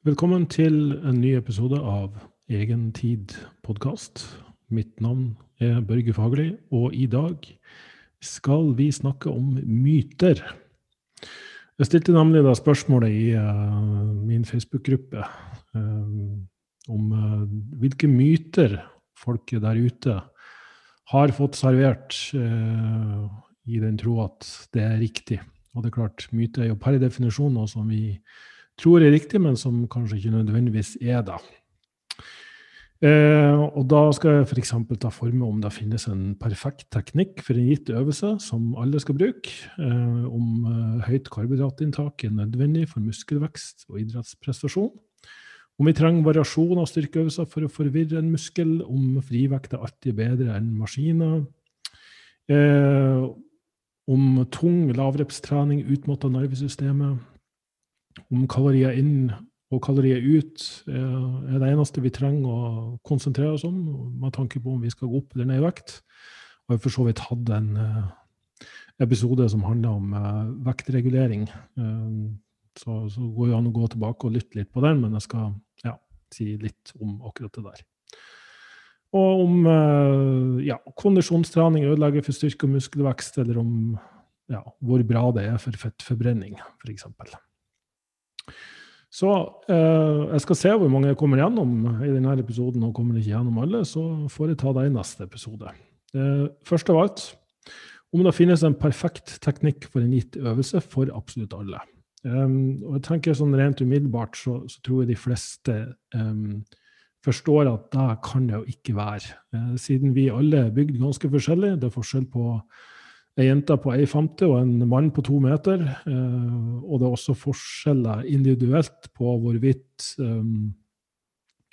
Velkommen til en ny episode av Egen tid podkast. Mitt navn er Børge Fagerli, og i dag skal vi snakke om myter. Jeg stilte nemlig da spørsmålet i uh, min Facebook-gruppe uh, om uh, hvilke myter folk der ute har fått servert i den tro at det er riktig. Og det er klart, myter er jo per definisjon noe som vi tror er riktig, men som kanskje ikke nødvendigvis er det. Eh, og da skal jeg f.eks. ta for meg om det finnes en perfekt teknikk for en gitt øvelse som alle skal bruke, eh, om eh, høyt karbohydratinntak er nødvendig for muskelvekst og idrettsprestasjon, om vi trenger variasjon av styrkeøvelser for å forvirre en muskel, om frivekt er alltid bedre enn maskiner, eh, om tung lavrepstrening utmatter nervesystemet, om kalorier inn og kalorier ut er det eneste vi trenger å konsentrere oss om med tanke på om vi skal gå opp eller ned i vekt. Og jeg har for så vidt hatt en eh, episode som handler om eh, vektregulering. Eh, så, så går det an å gå tilbake og lytte litt på den, men jeg skal ja, si litt om akkurat det der. Og om ja, kondisjonstrening ødelegger for styrke og muskelvekst, eller om ja, hvor bra det er for fettforbrenning, f.eks. Så eh, jeg skal se hvor mange jeg kommer gjennom i denne episoden, og kommer ikke gjennom alle, så får jeg ta det i neste episode. Eh, først av alt, om det finnes en perfekt teknikk for en gitt øvelse for absolutt alle. Um, og jeg tenker sånn Rent umiddelbart så, så tror jeg de fleste um, forstår at det kan det jo ikke være. Uh, siden vi alle er bygd ganske forskjellig. Det er forskjell på ei jente på 1,50 og en mann på to meter. Eh, og det er også forskjeller individuelt på hvorvidt um,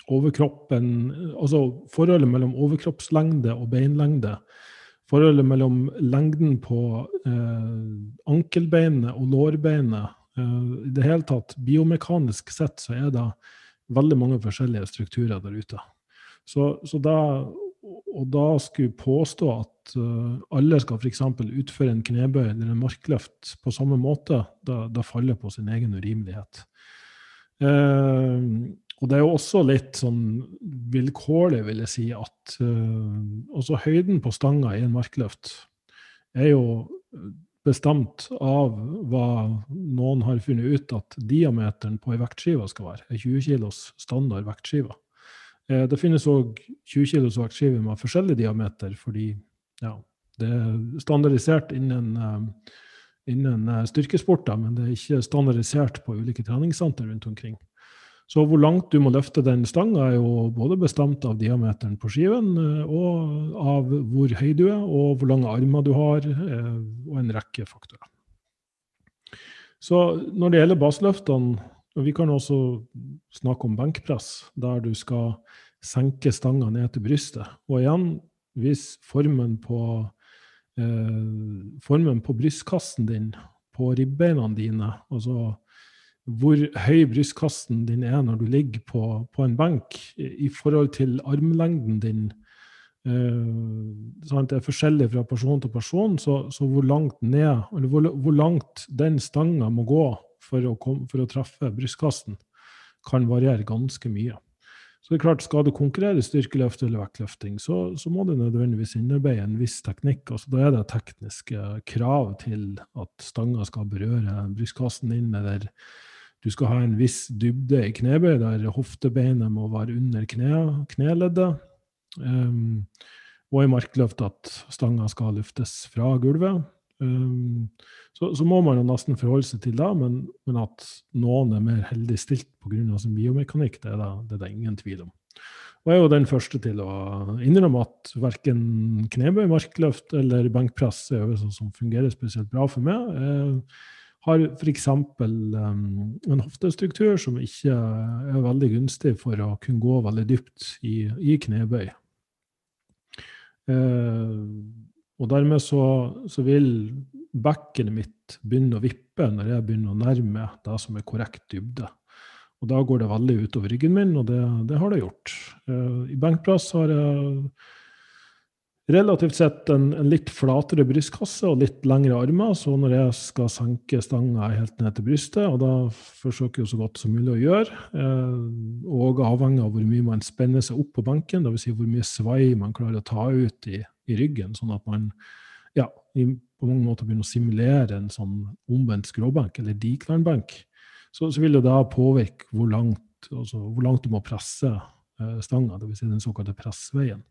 overkroppen Altså forholdet mellom overkroppslengde og beinlengde. Forholdet mellom lengden på eh, ankelbeinet og lårbeinet. Eh, I det hele tatt, biomekanisk sett, så er det veldig mange forskjellige strukturer der ute. Så, så da og da skulle påstå at uh, alle skal f.eks. utføre en knebøy eller en markløft på samme måte, da, da faller på sin egen urimelighet. Uh, og det er jo også litt sånn vilkårlig, vil jeg si, at uh, også høyden på stanga i en markløft er jo bestemt av hva noen har funnet ut at diameteren på ei vektskive skal være. Ei 20 kilos standard vektskive. Eh, det finnes òg 20 kilos vaktskiver med forskjellig diameter, fordi ja, det er standardisert innen, eh, innen eh, styrkesporter, men det er ikke standardisert på ulike treningssenter rundt omkring. Så hvor langt du må løfte den stanga, er jo både bestemt av diameteren på skiven, og av hvor høy du er, og hvor lange armer du har, og en rekke faktorer. Så når det gjelder baseløftene, vi kan også snakke om benkpress, der du skal senke stanga ned til brystet. Og igjen, hvis formen på, eh, formen på brystkassen din, på ribbeina dine, altså hvor høy brystkassen din er når du ligger på, på en benk, i forhold til armlengden din eh, Det er forskjellig fra person til person, så, så hvor langt ned, eller hvor, hvor langt den stanga må gå for å, komme, for å treffe brystkassen, kan variere ganske mye. Så det er klart, Skal du konkurrere styrkeløft eller vektløfting, så, så, må du nødvendigvis innarbeide en viss teknikk. altså Da er det tekniske krav til at stanga skal berøre brystkassen din, eller du skal ha en viss dybde i knebøy, der hoftebeinet må være under kne, kneleddet. Um, og i markløft at stanga skal løftes fra gulvet. Um, så, så, må man jo nesten forholde seg til det, men, men at noen er mer heldig stilt pga. sin biomekanikk, det er, det, det er det ingen tvil om. Og jeg er jo den første til å innrømme at verken knebøy, markløft eller benkpress er øvelser som fungerer spesielt bra for meg. Jeg har f.eks. Um, en hoftestruktur som ikke er veldig gunstig for å kunne gå veldig dypt i, i knebøy. Uh, og dermed så, så vil bekkenet mitt begynne å vippe når jeg begynner å nærme det som er korrekt dybde. Og da går det veldig utover ryggen min, og det, det har det gjort. Uh, I benkpress har jeg relativt sett en, en, litt flatere brystkasse og litt lengre armer. Så når jeg skal senke stanga helt ned til brystet, og da forsøker jeg så godt som mulig å gjøre, eh, og avhengig av hvor mye man spenner seg opp på benken, dvs. Si hvor mye svai man klarer å ta ut i, i ryggen, sånn at man ja, på mange måter begynner å simulere en sånn omvendt skråbenk, eller decline-benk, så, så, vil det da påvirke hvor langt, altså hvor langt du må presse eh, stanga, dvs. Si den såkalte pressveien.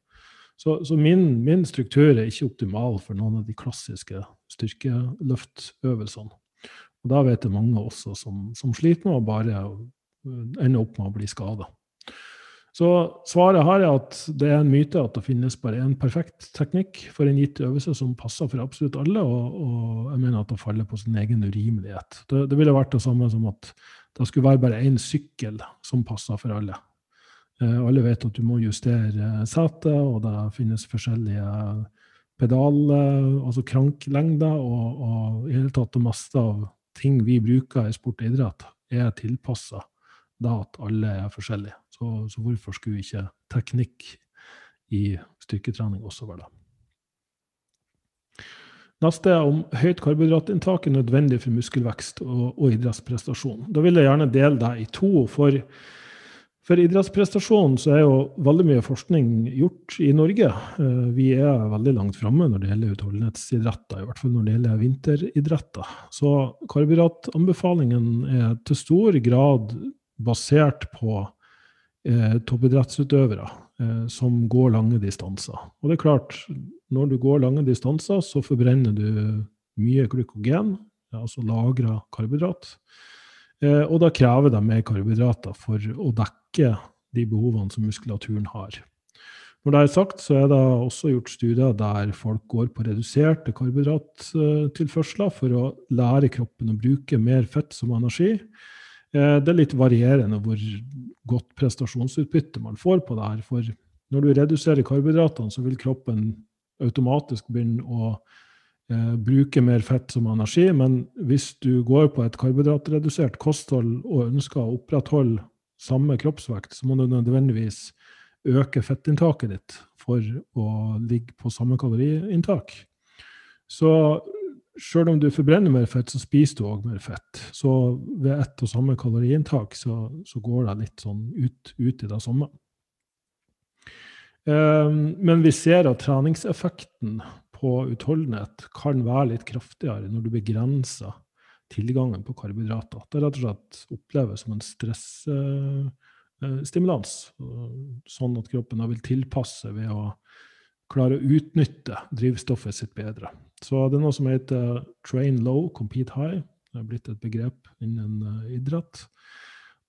Så, så min, min, struktur er ikke optimal for noen av de klassiske styrkeløftøvelsene. Og da vet det mange også som, som sliter med å bare ende opp med å bli skada. Så svaret her er at det er en myte at det finnes bare en perfekt teknikk for en gitt øvelse som passer for absolutt alle, og, og jeg mener at det faller på sin egen urimelighet. Det, det ville vært det samme som at det skulle være bare én sykkel som passer for alle. Eh, alle vet at du må justere setet, og det finnes forskjellige pedaler, altså kranklengder, og, og i hele tatt det meste av ting vi bruker i sport og idrett, er tilpassa da at alle er forskjellige. Så, så, hvorfor skulle ikke teknikk i styrketrening også være det? Neste er om høyt karbohydratinntak er nødvendig for muskelvekst og, og idrettsprestasjon. Da vil jeg gjerne dele det i to. for for idrettsprestasjon så er jo veldig mye forskning gjort i Norge. Eh, vi er veldig langt framme når det gjelder utholdenhetsidretter, i hvert fall når det gjelder vinteridretter. Så karbohydratanbefalingen er til stor grad basert på eh, toppidrettsutøvere eh, som går lange distanser. Og det er klart, når du går lange distanser, så forbrenner du mye glykogen, altså lagra karbohydrat. Eh, og da krever de mer karbohydrater for å dekke de behovene som muskulaturen har. Når det er sagt, så er det også gjort studier der folk går på reduserte karbohydrattilførsler for å lære kroppen å bruke mer fett som energi. Eh, det er litt varierende hvor godt prestasjonsutbytte man får på det her. For når du reduserer karbohydratene, så vil kroppen automatisk begynne å eh, bruke mer fett som energi. Men hvis du går på et karbohydratredusert kosthold og ønsker å opprettholde samme kroppsvekt, så må du nødvendigvis øke fettinntaket ditt for å ligge på samme kaloriinntak. Så sjøl om du forbrenner mer fett, så spiser du òg mer fett. Så ved ett og samme kaloriinntak så, så går det litt sånn ut, ut i det samme. Um, men vi ser at treningseffekten på utholdenhet kan være litt kraftigere når du begrenser tilgangen på karbohydrater. Det rett og slett oppleves som en stressstimulans, uh, sånn at kroppen vil tilpasse ved å klare å utnytte drivstoffet sitt bedre. Så det er noe som heter train low, compete high. Det er blitt et begrep innen uh, idrett.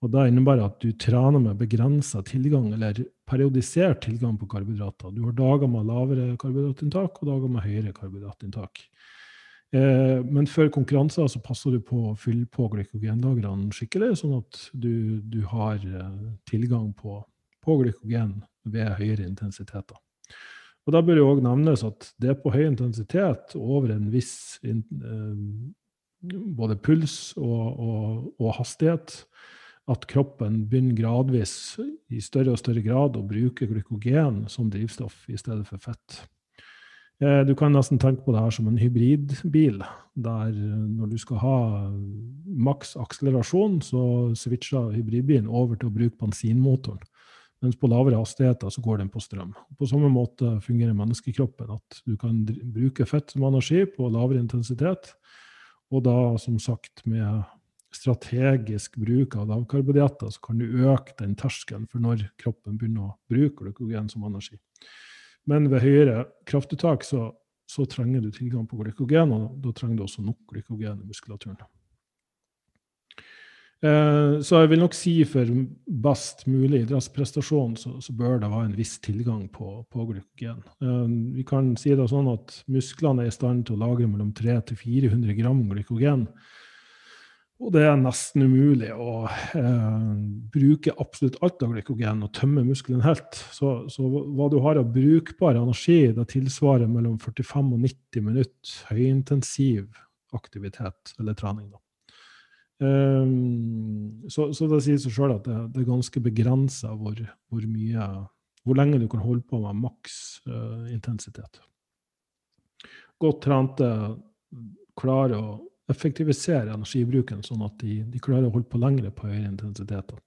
Og Det innebærer at du trener med begrensa tilgang, eller periodisert tilgang på karbohydrater. Du har dager med lavere karbohydratinntak og dager med høyere karbohydratinntak. Eh, men før konkurranser så passer du på å fylle på glykogenlagrene skikkelig, sånn at du, du har eh, tilgang på, på, glykogen ved høyere intensiteter. Og Da bør det òg nevnes at det er på høy intensitet over en viss eh, både puls og, og, og hastighet at kroppen begynner gradvis i større og større grad å bruke glykogen som drivstoff i stedet for fett. Eh, du kan nesten tenke på det her som en hybridbil, der når du skal ha maks akselerasjon, så switcher hybridbilen over til å bruke bensinmotoren. Mens på lavere hastigheter så går den på strøm. På samme måte fungerer menneskekroppen, at du kan bruke fett som energi på lavere intensitet, og da som sagt med strategisk bruk av lavkarbohydrater, så kan du øke den terskelen for når kroppen begynner å bruke glykogen som energi. Men ved høyere kraftuttak så, så trenger du tilgang på glykogen, og da trenger du også nok glykogen i muskulaturen. Eh, så jeg vil nok si for best mulig idrettsprestasjon så, så bør det være en viss tilgang på, på glykogen. Eh, vi kan si det sånn at musklene er i stand til å lagre mellom 300-400 gram glykogen og det er nesten umulig å eh, bruke absolutt alt av glykogen og tømme muskelen helt. Så, så, hva du har av brukbar energi, det tilsvarer mellom 45 og 90 minutter høyintensiv aktivitet eller trening. Um, så, så, det sier seg sjøl at det, det, er ganske begrensa hvor, hvor, mye hvor lenge du kan holde på med maks uh, intensitet. Godt trente klarer å effektivisere energibruken, sånn at de, de klarer å holde på lengre på høyere intensiteter.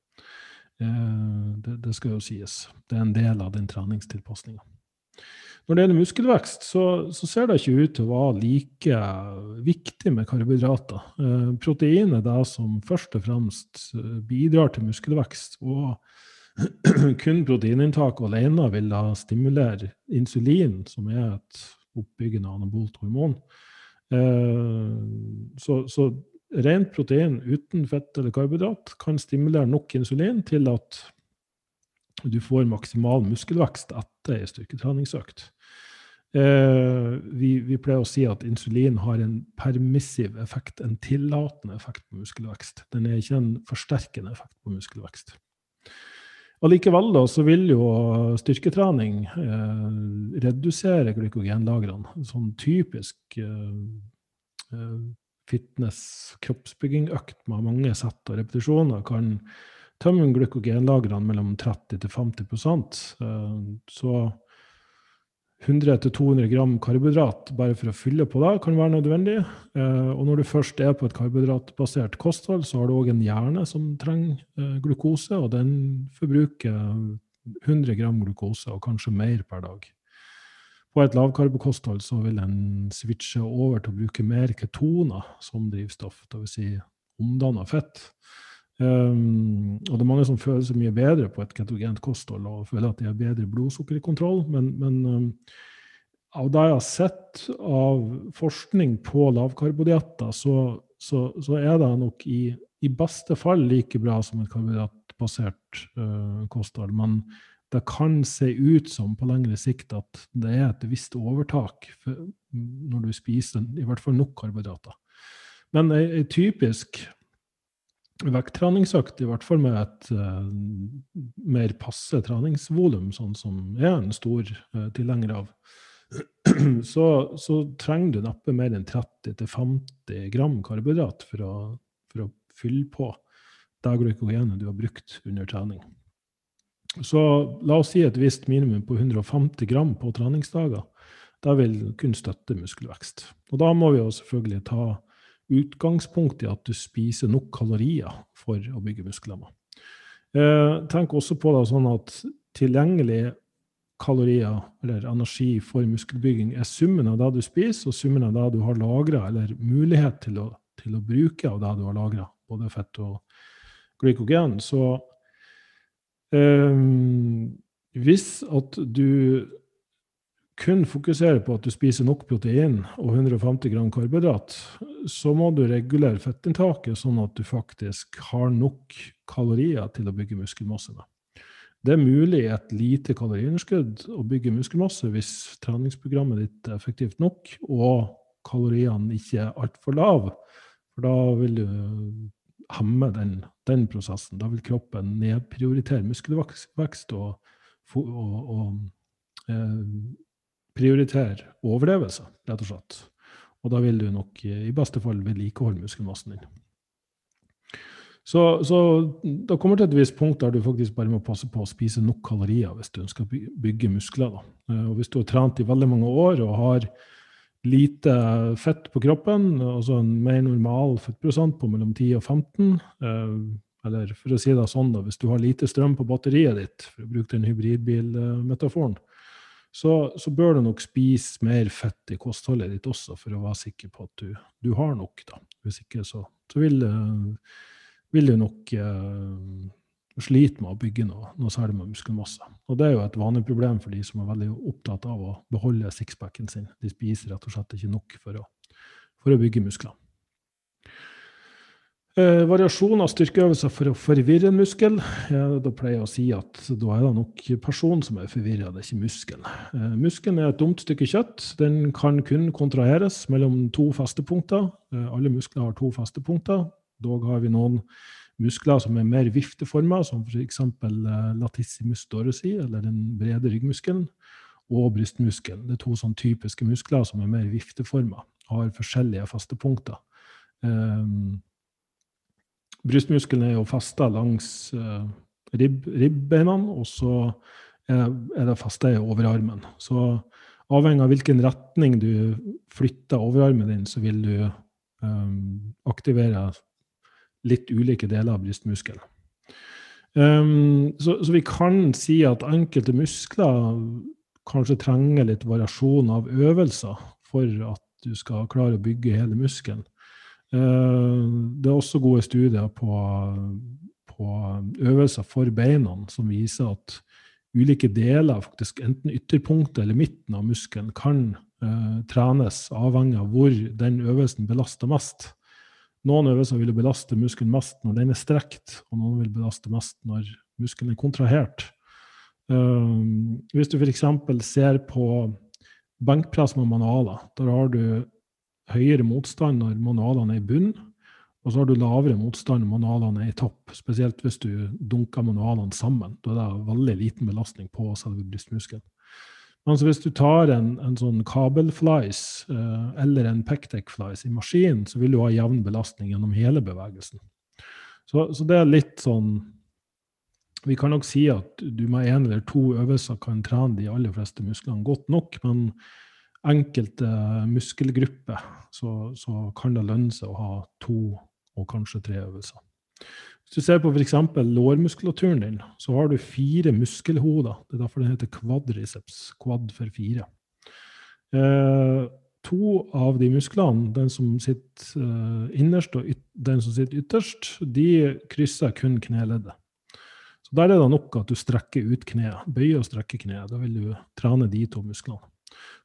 Uh, det, det, skal jo sies. Det er en del av den treningstilpasninga. Når det gjelder muskelvekst, så, så, ser det ikke ut til å være like viktig med karbohydrater. Eh, protein er det som først og fremst eh, bidrar til muskelvekst. Og kun proteininntak alene vil da stimulere insulin, som er et oppbyggende anabolt hormon. Eh, så, så rent protein uten fett eller karbohydrat kan stimulere nok insulin til at du får maksimal muskelvekst etter ei styrketreningsøkt. Eh, vi, vi, pleier å si at insulin har en permissiv effekt, en tillatende effekt på muskelvekst. Den er ikke en forsterkende effekt på muskelvekst. Allikevel da, så vil jo styrketrening eh, redusere glykogenlagrene. Sånn typisk eh, eh fitness, kroppsbygging-økt med mange sett og repetisjoner kan tømme glykogenlagrene mellom 30 til 50 eh, Så 100-200 gram karbohydrat bare for å fylle på det kan være nødvendig. Eh, og når du først er på et karbohydratbasert kosthold, så har du òg en hjerne som trenger eh, glukose, og den forbruker 100 gram glukose, og kanskje mer per dag. På et lavkarbokosthold så vil en switche over til å bruke mer ketoner som drivstoff, dvs. Si omdanna fett. Um, og det er mange som føler seg mye bedre på et ketogent kosthold og føler at de har bedre blodsukkerkontroll, men, men um, av det jeg har sett av forskning på lavkarbodietter, så, så, så, er det nok i, i, beste fall like bra som et karbohydratbasert uh, kosthold. Men det kan se ut som på lengre sikt at det er et visst overtak når du spiser i hvert fall nok karbohydrater. Men ei typisk vekttreningsøkt, i hvert fall med et uh, mer passe treningsvolum, sånn som jeg er en stor uh, tilhenger av, så, så, trenger du neppe mer enn 30-50 gram karbohydrat for å, for å fylle på det glykogenet du har brukt under trening. Så la oss si et visst minimum på 150 gram på treningsdager. Det vil kunne støtte muskelvekst. Og da må vi jo selvfølgelig ta utgangspunkt i at du spiser nok kalorier for å bygge muskler. Eh, tenk også på det sånn at tilgjengelige kalorier eller energi for muskelbygging er summen av det du spiser, og summen av det du har lagra, eller mulighet til å, til å, bruke av det du har lagra, både fett og glykogen. Så eh, hvis at du kun fokuserer på at du spiser nok protein og 150 gram karbohydrat, så må du regulere fettinntaket sånn at du faktisk har nok kalorier til å bygge muskelmasse med. Det er mulig i et lite kaloriunderskudd å bygge muskelmasse hvis treningsprogrammet ditt er effektivt nok og kaloriene ikke er altfor lave. For da vil du hemme den, den, prosessen. Da vil kroppen nedprioritere muskelvekst og, og, og eh, prioritere overlevelse, rett og slett. Og da vil du nok i beste fall vedlikeholde muskelmassen din. Så, så da kommer til et visst punkt der du faktisk bare må passe på å spise nok kalorier hvis du ønsker å bygge muskler. Da. Eh, og hvis du har trent i veldig mange år og har lite fett på kroppen, altså en mer normal fettprosent på mellom 10 og 15 eh, Eller for å si det sånn, da, hvis du har lite strøm på batteriet ditt, for å bruke den hybridbilmetaforen, så, så, bør du nok spise mer fett i kostholdet ditt også, for å være sikker på at du, du har nok. da. Hvis ikke, så, så vil, eh, vil, du nok uh, slite med å bygge noe, noe særlig med muskelmasse. Og det er jo et vanlig problem for de som er veldig opptatt av å beholde sixpacken sin. De spiser rett og slett ikke nok for å, for å bygge muskler. Eh, variasjon av styrkeøvelser for å forvirre en muskel. Ja, da pleier jeg å si at da er det nok personen som er forvirra, det er ikke muskelen. Eh, muskelen er et dumt stykke kjøtt. Den kan kun kontraheres mellom to festepunkter. Eh, alle muskler har to festepunkter. Dog har vi noen muskler som er mer vifteforma, som f.eks. Eh, latissimus dorsi, eller den brede ryggmuskelen, og brystmuskelen. Det er to sånn typiske muskler som er mer vifteforma, har forskjellige festepunkter. Um, Brystmuskelen er jo festa langs uh, ribb, ribbeina, og så er, det festa i overarmen. Så avhengig av hvilken retning du flytter overarmen din, så vil du um, aktivere litt ulike deler av brystmuskelen. Um, så, så, vi kan si at enkelte muskler kanskje trenger litt variasjon av øvelser for at du skal klare å bygge hele muskelen. Uh, det er også gode studier på, på øvelser for beina som viser at ulike deler, faktisk enten ytterpunktet eller midten av muskelen, kan uh, trenes avhengig av hvor den øvelsen belaster mest. Noen øvelser vil belaste muskelen mest når den er strekt, og noen vil belaste mest når muskelen er kontrahert. Um, hvis du f.eks. ser på benkpress med manualer, der har du høyere motstand når manualene er i bunn, og så har du lavere motstand når manualene er i topp. Spesielt hvis du dunker manualene sammen. Da er det veldig liten belastning på selve brystmuskelen. Altså hvis du tar en, en sånn kabelflies eh, eller en pectec-flies i maskinen, så vil du ha jevn belastning gjennom hele bevegelsen. Så, så, det er litt sånn Vi kan nok si at du med én eller to øvelser kan trene de aller fleste musklene godt nok, men enkelte muskelgrupper så, så kan det lønne seg å ha to og kanskje tre øvelser. Hvis du ser på f.eks. lårmuskulaturen din, så har du fire muskelhoder. Det er derfor den heter quadriceps. Quad for fire. Eh, to av de musklene, den som sitter eh, innerst og den som sitter ytterst, de krysser kun kneleddet. Så Der er det nok at du strekker ut kneet. Bøyer og strekker kneet. Da vil du trene de to musklene.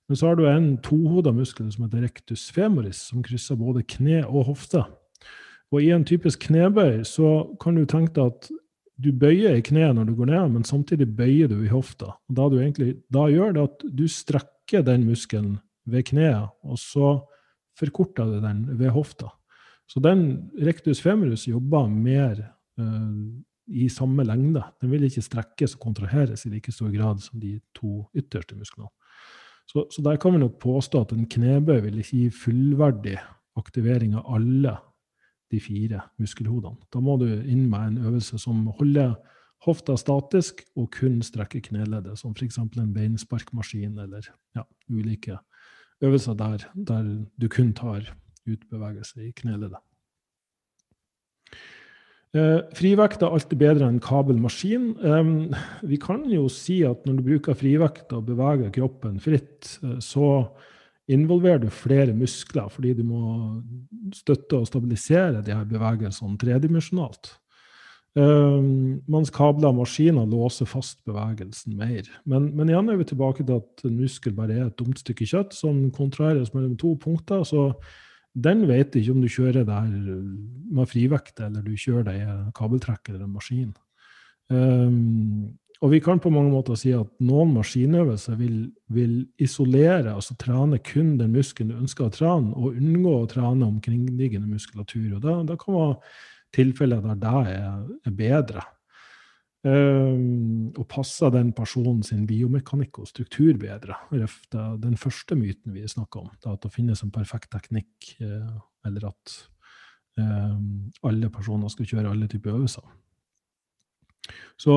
Men så har du en tohoda muskel som heter rectus femoris, som krysser både kne og hofte. Og i en typisk knebøy så kan du tenke deg at du bøyer i kneet når du går ned, men samtidig bøyer du i hofta. Og da, du egentlig, da gjør det at du strekker den muskelen ved kneet, og så forkorter du den ved hofta. Så den rectus femoris jobber mer uh, i samme lengde. Den vil ikke strekkes og kontraheres i like stor grad som de to ytterste musklene. Så, så der kan vi nok påstå at en knebøy vil ikke gi fullverdig aktivering av alle de fire muskelhodene. Da må du inn med en øvelse som holder hofta statisk og kun strekker kneleddet, som f.eks. en beinsparkmaskin eller ja, ulike øvelser der, der du kun tar utbevegelse i kneleddet. Eh, frivekt er alltid bedre enn kabelmaskin. Vi kan jo si at når du bruker frivekt og beveger kroppen fritt, eh, så involverer du flere muskler, fordi du må støtte og stabilisere de her bevegelsene tredimensjonalt. Mens kabler og maskiner låser fast bevegelsen mer. Men, men, igjen er vi tilbake til at en muskel bare er et dumt stykke kjøtt som kontraheres mellom to punkter. Så den vet ikke om du kjører der med frivekt, eller du kjører det i kabeltrekk eller en maskin. Um, og vi kan på mange måter si at noen maskinøvelser vil, vil, isolere, altså trene kun den muskelen du ønsker å trene, og unngå å trene omkringliggende muskulatur. Og da, da kan være tilfeller der det er, er bedre. Um, og passer den personen sin biomekanikk og struktur bedre. Den første myten vi snakker om, at det finnes en perfekt teknikk, eh, eller at um, alle personer skal kjøre alle typer øvelser. Så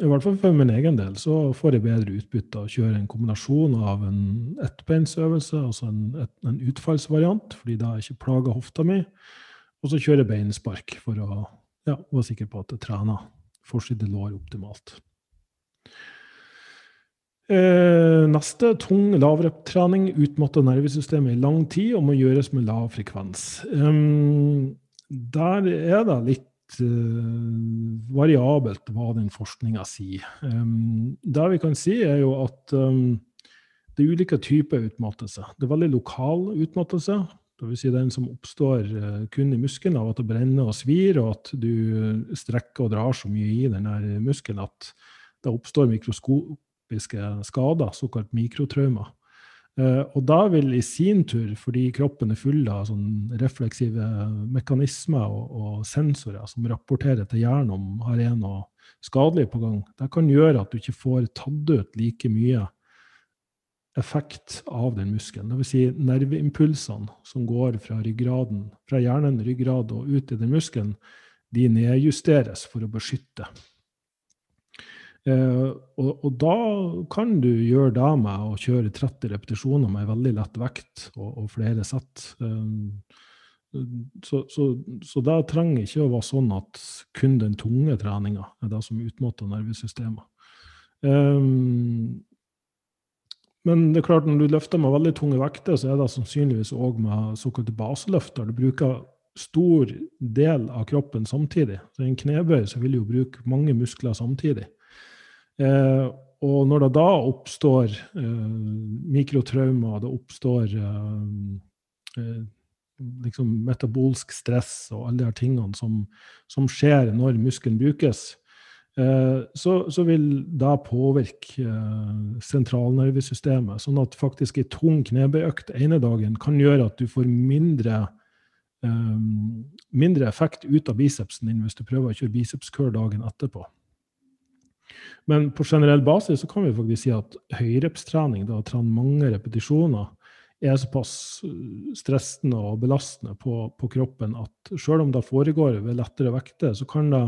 i hvert fall for min egen del så får jeg bedre utbytte av å kjøre en kombinasjon av en ettbeinsøvelse, altså en, et, en utfallsvariant, fordi da ikke plager hofta mi, og så kjøre beinspark for å ja, være sikker på at jeg trener forside lår optimalt. Eh, neste tung lavreptrening utmatter nervesystemet i lang tid og må gjøres med lav frekvens. Um, der er det litt uh, variabelt hva den forskninga sier. Um, det vi kan si, er jo at um, det er ulike typer utmattelse. Det er veldig lokal utmattelse. Dvs. Si den som oppstår uh, kun i muskelen av at det brenner og svir, og at du strekker og drar så mye i denne muskelen at det oppstår mikroskopiske skader, såkalt mikrotraumer. Uh, og da vil i sin tur, fordi kroppen er full av sånn refleksive mekanismer og, og, sensorer som rapporterer til hjernen om har er noe skadelig på gang, det kan gjøre at du ikke får tatt ut like mye effekt av den muskelen. Dvs. Si nerveimpulsene som går fra ryggraden, fra hjernen, ryggrad og ut i den muskelen, de nedjusteres for å beskytte. Eh, og, og, da kan du gjøre det med å kjøre 30 repetisjoner med veldig lett vekt og, og flere sett. Eh, så, så, så, det trenger ikke å være sånn at kun den tunge treninga er det som utmatter nervesystemet. Um, men det er klart når du løfter med veldig tunge vekter, så er det sannsynligvis òg med såkalte baseløfter. Du bruker stor del av kroppen samtidig. Så I en knebøy så vil du bruke mange muskler samtidig. Eh, og når det da oppstår eh, mikrotraumer, det oppstår eh, eh, liksom metabolsk stress og alle de her tingene som, som skjer når muskelen brukes, så, så, vil det påvirke eh, sentralnervesystemet. Sånn at faktisk en tung knebøyøkt ene dagen kan gjøre at du får mindre mindre effekt ut av bicepsen din hvis du prøver å kjøre bicepskør dagen etterpå. Men på generell basis så kan vi faktisk si at høyrepstrening, da å trene mange repetisjoner, er såpass stressende og belastende på, på kroppen at selv om det foregår ved lettere vekter, så kan det,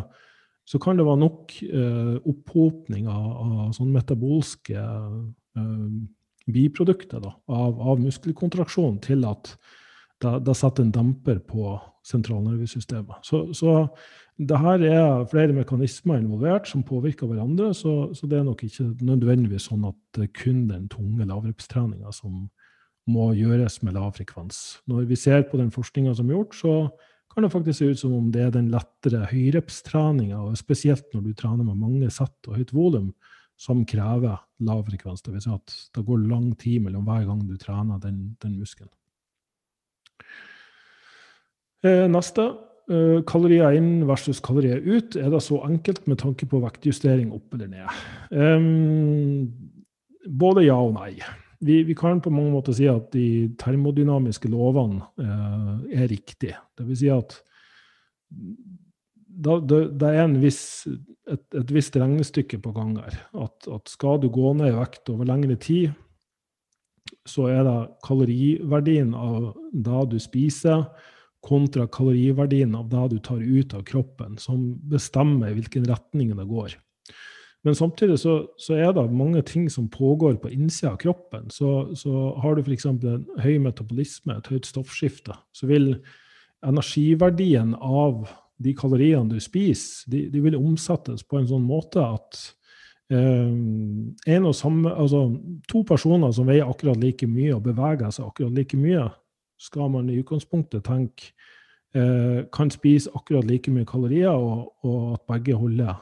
så kan det være nok eh, opphopning av, av sånne metabolske eh, biprodukter da, av, av muskelkontraksjon til at det, det setter en demper på sentralnervesystemet. Så, så det her er flere mekanismer involvert som påvirker hverandre, så, så, det er nok ikke nødvendigvis sånn at kun den tunge lavrepstreninga som må gjøres med lav frekvens. Når vi ser på den forskninga som er gjort, så kan det faktisk se ut som om det er den lettere høyrepstreninga, og spesielt når du trener med mange sett og høyt volum, som krever lav frekvens. Det vil si at det går lang tid mellom hver gang du trener den, den muskelen. Eh, neste Eh, kalorier inn versus kalorier ut, er det så enkelt med tanke på vektjustering opp eller ned? Um, både ja og nei. Vi, vi, kan på mange måter si at de termodynamiske lovene eh, er riktige. Det vil si at det, er viss, et, et, visst regnestykke på gang her. At, at, skal du gå ned i vekt over lengre tid, så er det kaloriverdien av det du spiser, kontra kaloriverdien av det du tar ut av kroppen, som bestemmer hvilken retning det går. Men samtidig så, så, er det mange ting som pågår på innsida av kroppen. Så, så har du f.eks. en høy metabolisme, et høyt stoffskifte, så vil energiverdien av de kaloriene du spiser, de, de vil omsettes på en sånn måte at eh, samme, altså, to personer som veier akkurat like mye og beveger seg akkurat like mye, skal man i utgangspunktet tenke eh, kan spise akkurat like mye kalorier, og, og at begge holder,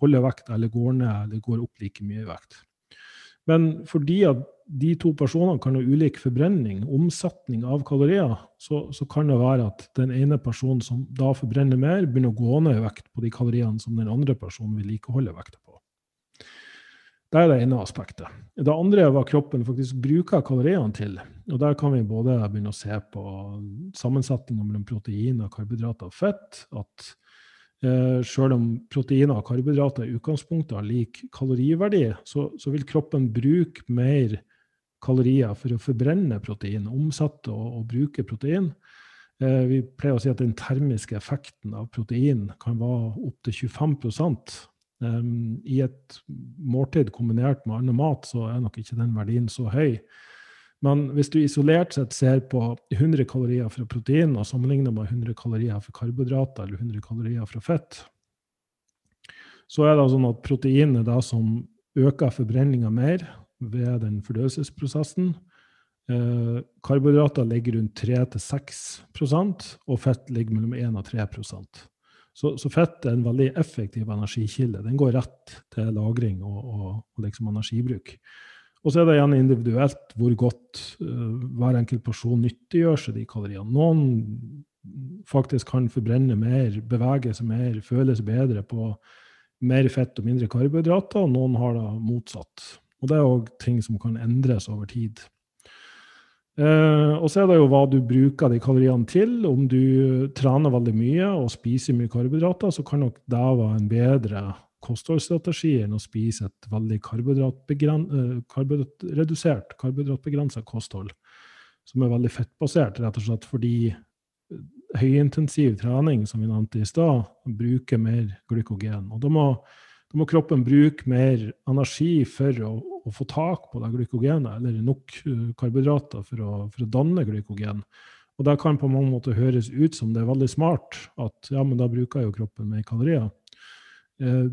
holder, vekt eller går ned eller går opp like mye i vekt. Men fordi at de to personene kan ha ulik forbrenning, omsetning av kalorier, så, så, kan det være at den ene personen som da forbrenner mer, begynner å gå ned i vekt på de kaloriene som den andre personen vedlikeholder vekta på. Det er det ene aspektet. Det andre er hva kroppen faktisk bruker kaloriene til. Og Der kan vi både begynne å se på sammensetninga mellom protein, og karbohydrater og fett. At eh, selv om proteiner og karbohydrater i utgangspunktet har lik kaloriverdi, så, så, vil kroppen bruke mer kalorier for å forbrenne protein, omsette og, og bruke protein. Eh, vi pleier å si at den termiske effekten av protein kan være opptil 25 eh, I et måltid kombinert med annen mat, så er nok ikke den verdien så høy. Men hvis du isolert sett ser på 100 kalorier fra protein og sammenligner med 100 kalorier fra karbohydrater eller 100 kalorier fra fett, så er det sånn at protein er det som øker forbrenninga mer ved den fordøyelsesprosessen. Eh, karbohydrater ligger rundt 3-6% og fett ligger mellom 1 og 3 så, så, fett er en veldig effektiv energikilde. Den går rett til lagring og, og, og liksom energibruk. Og så er det igjen individuelt hvor godt uh, hver enkelt person nyttiggjør seg de kaloriene. Noen faktisk kan forbrenne mer, bevege seg mer, føle seg bedre på mer fett og mindre karbohydrater, og noen har det motsatt. Og det er òg ting som kan endres over tid. Uh, og så er det jo hva du bruker de kaloriene til. Om du trener veldig mye og spiser mye karbohydrater, så kan nok det være en bedre kostholdsstrategi enn å spise et veldig karbohydratbegren, redusert karbohydratredusert, karbohydratbegrensa kosthold, som er veldig fettbasert, rett og slett fordi høyintensiv trening, som vi nevnte i stad, bruker mer glykogen. Og da må Da må kroppen bruke mer energi for å, å få tak på det glykogenet, eller nok uh, karbohydrater for å, for å, danne glykogen. Og det kan på mange måter høres ut som det er veldig smart at ja, men da bruker jo kroppen mer kalorier. Eh,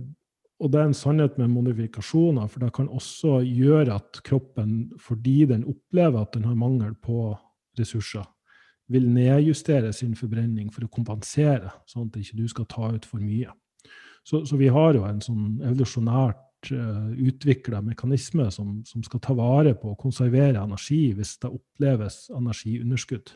og det er en sannhet med modifikasjoner, for det kan også gjøre at kroppen, fordi den opplever at den har mangel på ressurser, vil nedjustere sin forbrenning for å kompensere, sånn at ikke du skal ta ut for mye. Så, så vi har jo en sånn evolusjonært uh, eh, utvikla mekanisme som, som, skal ta vare på å konservere energi hvis det oppleves energiunderskudd.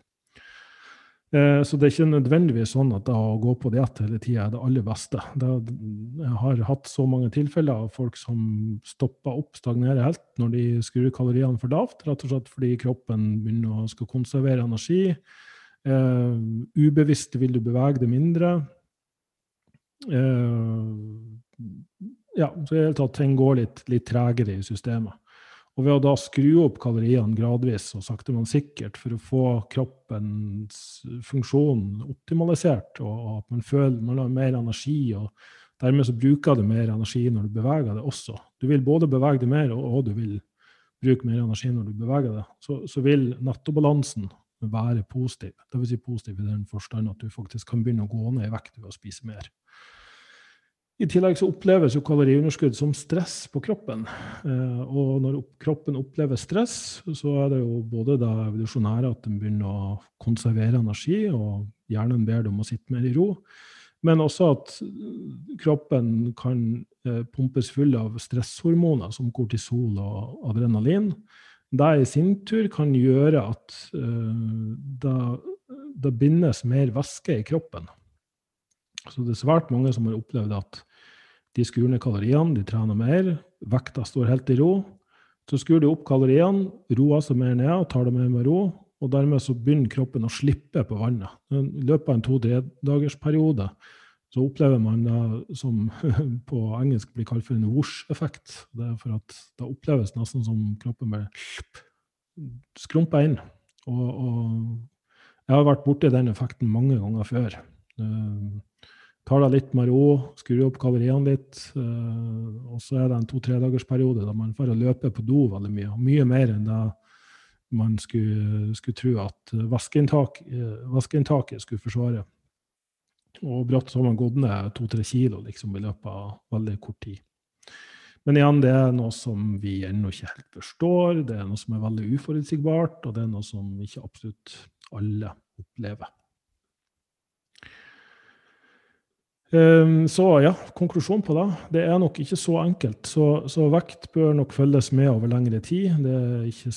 Eh, så det er ikke nødvendigvis sånn at å gå på diett hele tida er det aller beste. jeg har hatt så mange tilfeller av folk som stopper opp, stagnerer helt når de skrur kaloriene for lavt, rett og slett fordi kroppen begynner å skal konservere energi. Uh, ubevisst vil du bevege det mindre. Uh, ja, så i det hele tatt ting går litt, litt tregere i systemet. Og ved å da skru opp kaloriene gradvis og sakte, men sikkert for å få kroppens funksjon optimalisert, og at man føler man har mer energi, og dermed så bruker du mer energi når du beveger deg også. Du vil både bevege deg mer, og, du vil bruke mer energi når du beveger deg. Så, så vil nettobalansen være positiv. Dvs. Si positiv i den forstand at du faktisk kan begynne å gå ned i vekt ved å spise mer. I tillegg så oppleves jo kaloriunderskudd som stress på kroppen. Eh, og når kroppen opplever stress, så er det jo både det evolusjonære at den begynner å konservere energi, og hjernen ber dem om å sitte mer i ro, men også at kroppen kan eh, pumpes full av stresshormoner som kortisol og adrenalin. Det i sin tur kan gjøre at eh, det, det bindes mer væske i kroppen. Så det er svært mange som har opplevd at de skrur ned kaloriene, de trener mer, vekta står helt i ro. Så skrur de opp kaloriene, roer seg mer ned og tar det mer med ro. Og dermed så begynner kroppen å slippe på vannet. I løpet av en to-tre-dagersperiode så opplever man det som på engelsk blir kalt for en woosh-effekt. Det er for at det oppleves nesten som kroppen bare skrumper inn. Og, og, jeg har vært borti den effekten mange ganger før. Tar det litt med ro, skrur opp kaloriene litt. Uh, og så er det en to-tre dagers periode da man får løpe på do veldig mye. Mye mer enn det man skulle, skulle tro at vaskeinntak, vaskeinntaket skulle forsvare. Og brått så har man gått ned to-tre kilo liksom, i løpet av veldig kort tid. Men igjen, det er noe som vi ennå ikke helt forstår. Det er noe som er veldig uforutsigbart, og det er noe som ikke absolutt alle opplever. Så ja, konklusjon på det. Det er nok ikke så enkelt. Så, så, vekt bør nok følges med over lengre tid. Det er ikke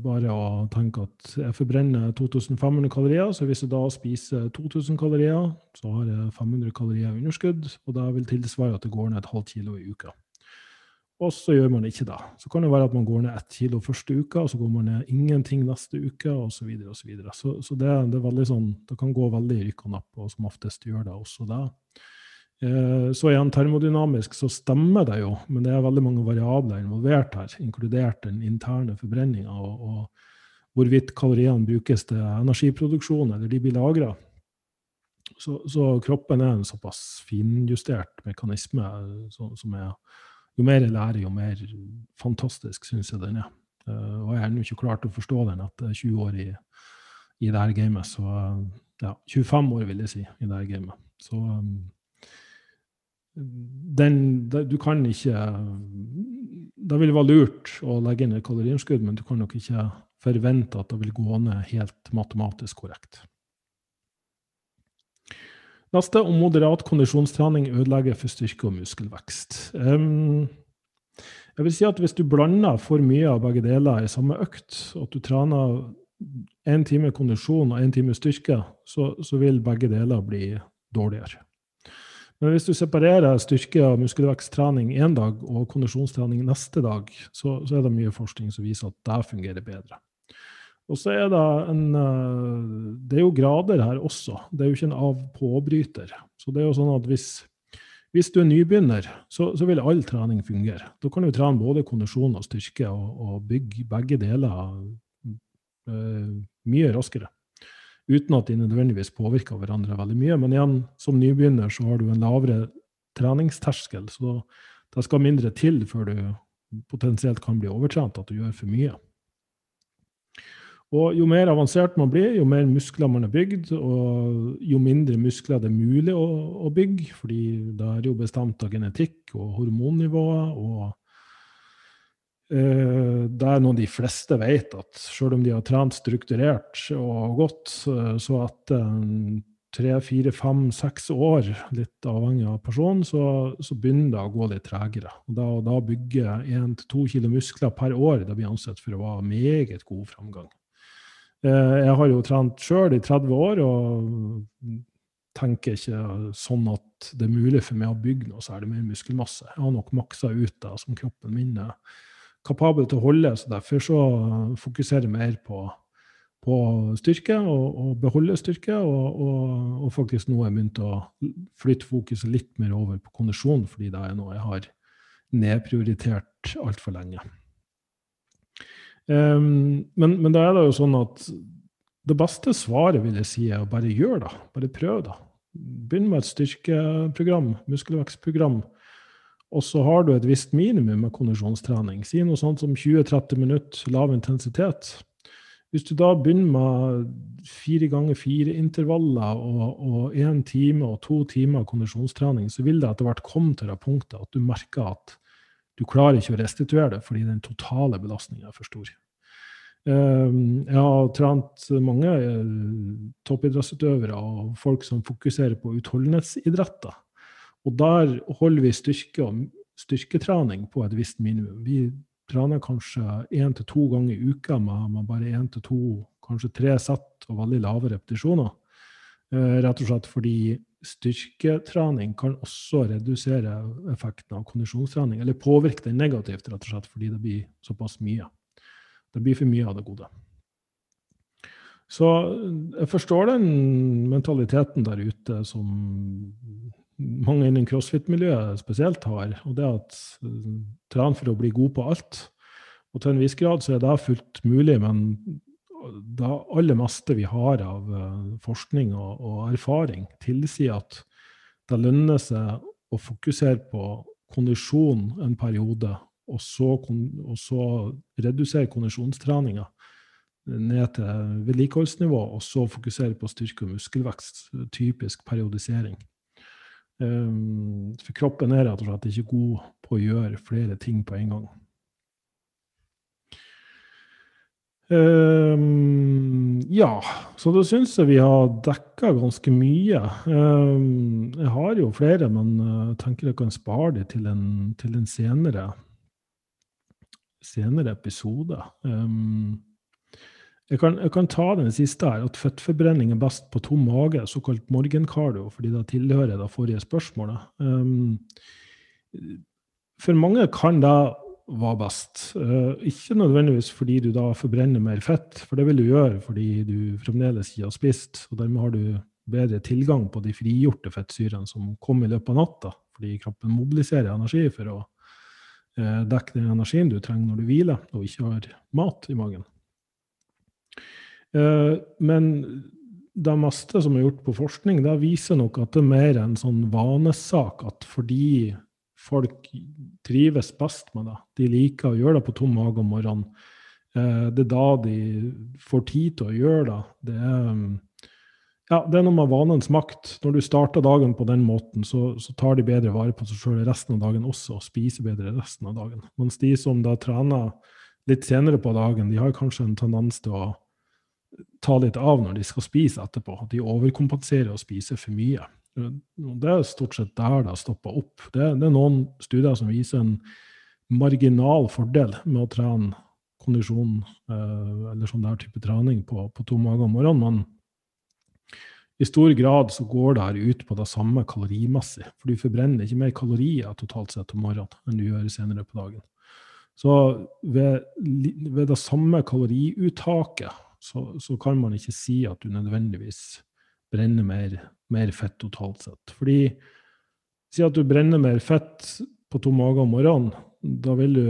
bare å tenke at jeg forbrenner 2500 kalorier, så hvis jeg da spiser 2000 kalorier, så har jeg 500 kalorier underskudd, og det vil tilsvare at det går ned et halvt kilo i uka og så gjør man ikke det. Så kan det være at man går ned ett kilo første uka, og så går man ned ingenting neste uke, osv. Så, videre, og så, videre. så Så det, det, er veldig sånn, det kan gå veldig i rykk og napp, og som oftest gjør det også det. Eh, så igjen, termodynamisk så stemmer det jo, men det er veldig mange variabler involvert her, inkludert den interne forbrenninga og, og, hvorvidt kaloriene brukes til energiproduksjon eller de blir lagra. Så, så, kroppen er en såpass finjustert mekanisme så, som er jo mer jeg lærer, jo mer fantastisk syns jeg den er. Uh, og jeg har ennå ikke klart å forstå den etter 20 år i, i det her gamet. Så ja, 25 år, vil jeg si, i det her gamet. Så um, den, Du kan ikke Det vil være lurt å legge inn et kaloriunderskudd, men du kan nok ikke forvente at det vil gå ned helt matematisk korrekt. Neste om moderat kondisjonstrening ødelegger for styrke og muskelvekst. Um, jeg vil si at Hvis du blander for mye av begge deler i samme økt, at du trener én time kondisjon og én time styrke, så, så, vil begge deler bli dårligere. Men hvis du separerer styrke- og muskelveksttrening én dag og kondisjonstrening neste dag, så, så er det mye forskning som viser at det fungerer bedre. Og så er det en eh, Det er jo grader her også. Det er jo ikke en av-på-bryter. Så det er jo sånn at hvis, hvis du er nybegynner, så, så, vil all trening fungere. Da kan du trene både kondisjon og styrke og, og bygge begge deler uh, mye raskere. Uten at de nødvendigvis påvirker hverandre veldig mye. Men igjen, som nybegynner så har du en lavere treningsterskel. Så det skal mindre til før du potensielt kan bli overtrent, at du gjør for mye. Og jo mer avansert man blir, jo mer muskler man har bygd, og jo mindre muskler det er mulig å, å bygge, fordi det er jo bestemt av genetikk og hormonnivået. og eh, det er noe de fleste vet, at selv om de har trent strukturert og godt, så at tre, fire, fem, seks år, litt avhengig av personen, så, så, begynner det å gå litt tregere. Og da, da bygger én til to kilo muskler per år det blir ansett for å være meget god framgang. Eh, jeg har jo trent sjøl i 30 år og tenker ikke sånn at det er mulig for meg å bygge noe særlig mer muskelmasse. Jeg har nok maksa ut det som kroppen min er kapabel til å holde, så derfor så fokuserer jeg mer på, på styrke og, og, beholde styrke, og, og, og, faktisk nå har jeg begynt å flytte fokuset litt mer over på kondisjon, fordi det er noe jeg har nedprioritert altfor lenge. Um, men, men, da er det jo sånn at det beste svaret vil jeg si er å bare gjøre det. Bare prøv da. Begynn med et styrkeprogram, muskelvekstprogram. Og så har du et visst minimum med kondisjonstrening. Si noe sånt som 20-30 minutter lav intensitet. Hvis du da begynner med fire ganger fire intervaller og én time og to timer kondisjonstrening, så vil det etter hvert komme til det punktet at du merker at du klarer ikke å restituere det fordi den totale belastninga er for stor. Ehm, jeg har trent mange eh, toppidrettsutøvere og folk som fokuserer på utholdenhetsidretter. Og der holder vi styrke og styrketrening på et visst minimum. Vi trener kanskje én til to ganger i uka med, bare én til to, kanskje tre sett og veldig lave repetisjoner. Eh, rett og slett fordi styrketrening kan også redusere effekten av kondisjonstrening, eller påvirke den negativt, rett og slett fordi det blir såpass mye. Det blir for mye av det gode. Så jeg forstår den mentaliteten der ute som mange innen crossfit-miljøet spesielt har, og det at uh, tren for å bli god på alt. Og til en viss grad så er det fullt mulig, men det aller meste vi har av uh, forskning og, og, erfaring, tilsier at det lønner seg å fokusere på kondisjon en periode, og så, og så redusere kondisjonstreninga ned til vedlikeholdsnivå, og så fokusere på styrke og muskelvekst. Typisk periodisering. Um, for kroppen er rett og slett ikke god på å gjøre flere ting på en gang. Um, ja, så da syns jeg vi har dekka ganske mye. Um, jeg har jo flere, men jeg uh, tenker jeg kan spare det til til en senere, senere episode. Um, jeg, kan, jeg, kan, ta den siste her, at fettforbrenning er best på tom mage, såkalt morgenkardio, fordi det tilhører det forrige spørsmålet. for mange kan det være best. Uh, ikke nødvendigvis fordi du da forbrenner mer fett, for det vil du gjøre fordi du fremdeles ikke har spist. og Dermed har du bedre tilgang på de frigjorte fettsyrene som kommer i løpet av natta, fordi kroppen mobiliserer energi for å dekke den energien du trenger når du hviler og ikke har mat i magen. Uh, men det meste som er gjort på forskning, det viser nok at det er mer en sånn vanesak at fordi folk trives best med det. De liker å gjøre det på tom mage om morgenen. Eh, det er da de får tid til å gjøre det. Det er, ja, det er noe med vanens makt. Når du starter dagen på den måten, så, så tar de bedre vare på seg sjøl resten av dagen også, og spiser bedre resten av dagen. Mens de som da trener litt senere på dagen, de har kanskje en tendens til å ta litt av når de skal spise etterpå. De overkompenserer og spiser for mye. Det er stort sett der det har stoppa opp. Det, det, er noen studier som viser en marginal fordel med å trene kondisjon eh, eller sånn der type trening på, på to mager om morgenen. Men i stor grad så går det her ut på det samme kalorimessig. For du forbrenner ikke mer kalorier totalt sett om morgenen enn du gjør senere på dagen. Så ved, ved det samme kaloriuttaket så, så, kan man ikke si at du nødvendigvis brenner mer mer fett totalt sett. Fordi Si at du brenner mer fett på to mager om morgenen. Da vil du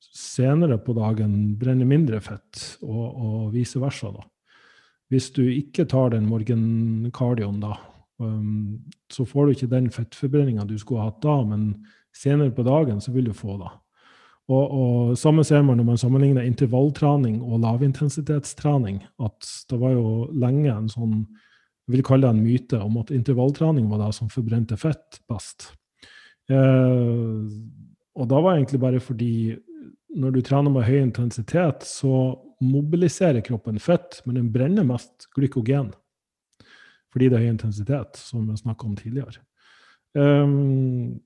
senere på dagen brenne mindre fett, og, og vice versa. da. Hvis du ikke tar den morgenkardioen da, Um, så får du ikke den fettforbrenninga du skulle hatt da, men senere på dagen så vil du få det. Og, og samme ser man når man sammenligner intervalltrening og lavintensitetstrening, at det var jo lenge en sånn jeg vil kalle det en myte om at intervalltrening var det som forbrente fett best. Eh, og da var det egentlig bare fordi når du trener med høy intensitet, så mobiliserer kroppen fett, men den brenner mest glykogen. Fordi det er høy intensitet, som vi snakka om tidligere. Um,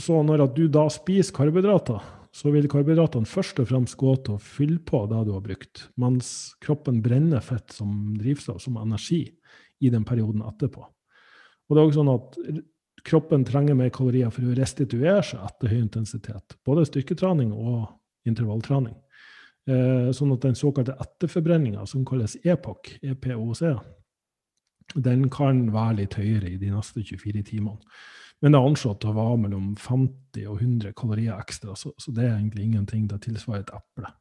så når du da spiser karbohydrater, så vil karbohydratene først og fremst gå til å fylle på det du har brukt, mens kroppen brenner fett som drivstoff, som energi, i den perioden etterpå. Og det er også sånn at kroppen trenger mer kalorier for å restituere seg etter høy intensitet. Både styrketrening og intervalltrening. Eh, sånn at den såkalte etterforbrenninga, som kalles EPOC, EPOC, den kan være litt høyere i de neste 24 timene. Men det er anslått å være mellom 50 og 100 kalorier ekstra, så, så det er egentlig ingenting. Det tilsvarer et eple.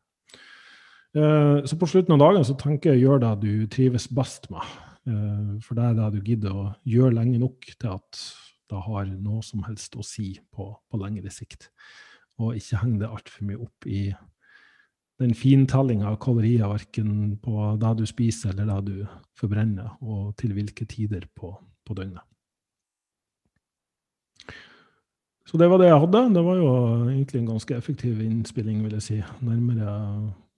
Eh, så på slutten av dagen så tenker jeg gjør det du trives best med. Eh, for det er det du gidder å gjøre lenge nok til at det har noe som helst å si på, på lengre sikt. Og ikke heng det altfor mye opp i den fintellinga av kalorier, verken på det du spiser eller det du forbrenner, og til hvilke tider på, på døgnet. Så det var det jeg hadde. Det var jo egentlig en ganske effektiv innspilling, vil jeg si. Nærmere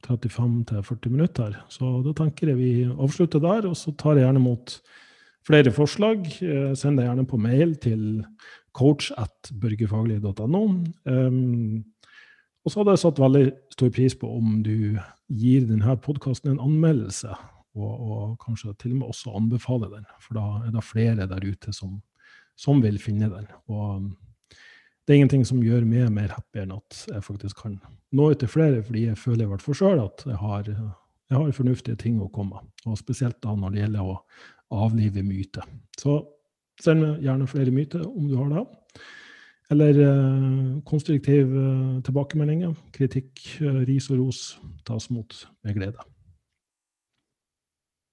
35-40 minutter. Så da tenker jeg vi avslutter der, og så tar jeg gjerne mot flere forslag, eh, send deg gjerne på mail til coach at børgefaglig.no. og så hadde jeg satt veldig stor pris på om du gir denne podkasten en anmeldelse, og, og, kanskje til og med også anbefaler den, for da er det flere der ute som, som vil finne den. Og det er ingenting som gjør meg mer happy enn at jeg faktisk kan nå ut til flere, fordi jeg føler i hvert fall sjøl at jeg har, jeg har fornuftige ting å komme med. Og spesielt da når det gjelder å avlive myter. Så send meg gjerne flere myter om du har det. Eller eh, konstruktiv eh, tilbakemeldinger, kritikk, eh, ris og ros tas mot med glede.